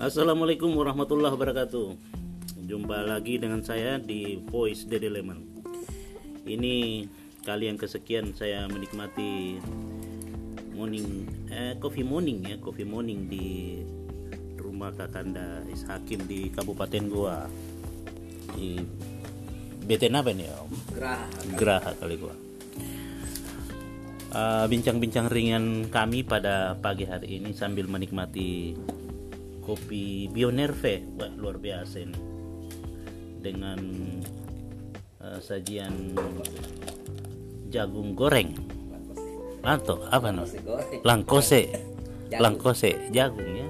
Assalamualaikum warahmatullahi wabarakatuh. Jumpa lagi dengan saya di Voice Dede Lemon. Ini kali yang kesekian saya menikmati morning eh coffee morning ya, coffee morning di rumah Kakanda Is Hakim di Kabupaten Goa. Di BTN apa nih ya? Om? Gerah. Geraha kali gua. Uh, bincang-bincang ringan kami pada pagi hari ini sambil menikmati kopi Bionerve, wah luar biasa ini. Dengan uh, sajian jagung goreng. Lanto, apa no? Langkose, langkose jagung ya.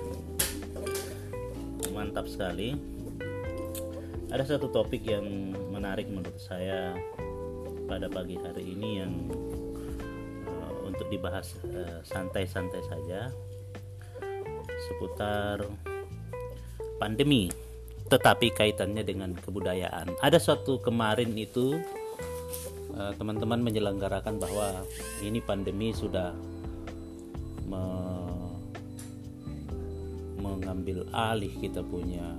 Mantap sekali. Ada satu topik yang menarik menurut saya pada pagi hari ini yang uh, untuk dibahas uh, santai-santai saja seputar pandemi tetapi kaitannya dengan kebudayaan. Ada suatu kemarin itu uh, teman-teman menyelenggarakan bahwa ini pandemi sudah me- mengambil alih kita punya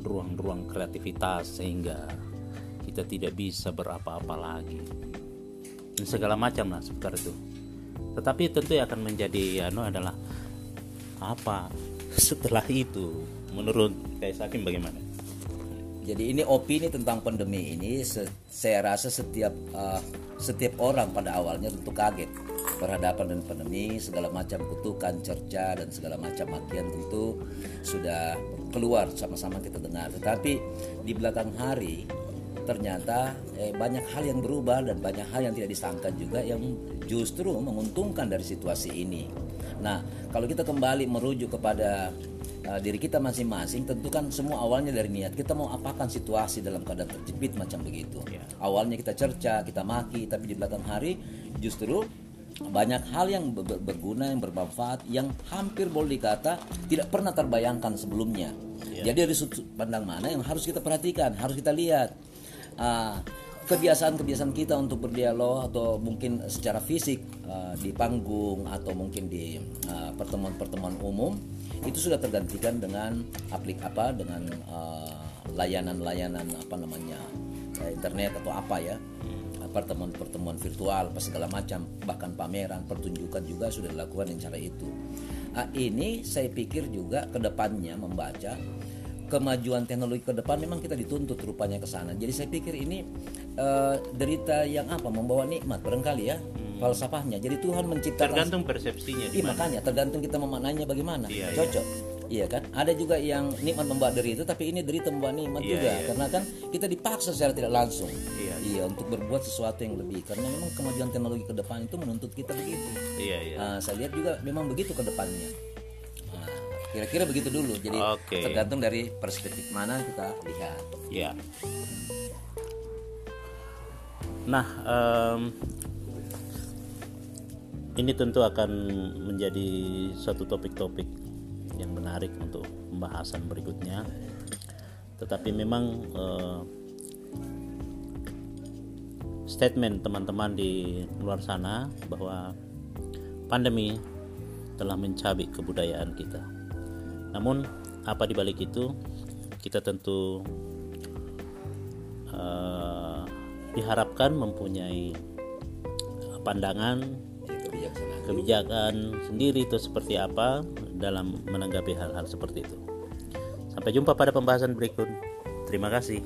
ruang-ruang kreativitas sehingga kita tidak bisa berapa-apa lagi dan segala macam lah seputar itu tetapi tentu yang akan menjadi anu adalah apa? Setelah itu menurut Kais Hakim bagaimana? Jadi ini opini tentang pandemi ini saya rasa setiap uh, setiap orang pada awalnya tentu kaget berhadapan dengan pandemi segala macam kutukan cerca dan segala macam makian tentu sudah keluar sama-sama kita dengar. Tetapi di belakang hari ternyata eh, banyak hal yang berubah dan banyak hal yang tidak disangka juga yang justru menguntungkan dari situasi ini. Nah kalau kita kembali merujuk kepada uh, diri kita masing-masing tentu kan semua awalnya dari niat. Kita mau apakan situasi dalam keadaan terjepit macam begitu. Ya. awalnya kita cerca kita maki tapi di belakang hari justru banyak hal yang ber- ber- berguna yang bermanfaat yang hampir boleh dikata tidak pernah terbayangkan sebelumnya. Jadi dari sudut pandang mana yang harus kita perhatikan harus kita lihat Ah, kebiasaan-kebiasaan kita untuk berdialog atau mungkin secara fisik ah, di panggung atau mungkin di ah, pertemuan-pertemuan umum itu sudah tergantikan dengan aplik apa dengan layanan-layanan apa namanya eh, internet atau apa ya. Ah, pertemuan-pertemuan virtual apa segala macam bahkan pameran pertunjukan juga sudah dilakukan dengan cara itu. Ah, ini saya pikir juga ke depannya membaca kemajuan teknologi ke depan memang kita dituntut rupanya ke sana. Jadi saya pikir ini eh, derita yang apa membawa nikmat barangkali ya falsafahnya. Jadi Tuhan menciptakan tergantung persepsinya Iya makanya tergantung kita memaknainya bagaimana. Iya, Cocok. Iya kan? Ada juga yang nikmat membawa derita tapi ini derita membawa nikmat Iya, juga iya. karena kan kita dipaksa secara tidak langsung. Iya. Iya, untuk berbuat sesuatu yang lebih karena memang kemajuan teknologi ke depan itu menuntut kita begitu. iya iya Nah, saya lihat juga memang begitu ke depannya. Kira-kira begitu dulu. Jadi Oke. tergantung dari perspektif mana kita lihat. Ya. Nah, em, ini tentu akan menjadi satu topik-topik yang menarik untuk pembahasan berikutnya. Tetapi memang eh, statement teman-teman di luar sana bahwa pandemi telah mencabik kebudayaan kita. Namun apa dibalik itu kita tentu eh, diharapkan mempunyai pandangan Kebijaksanaan. kebijakan sendiri itu seperti apa dalam menanggapi hal-hal seperti itu. Sampai jumpa pada pembahasan berikut. Terima kasih.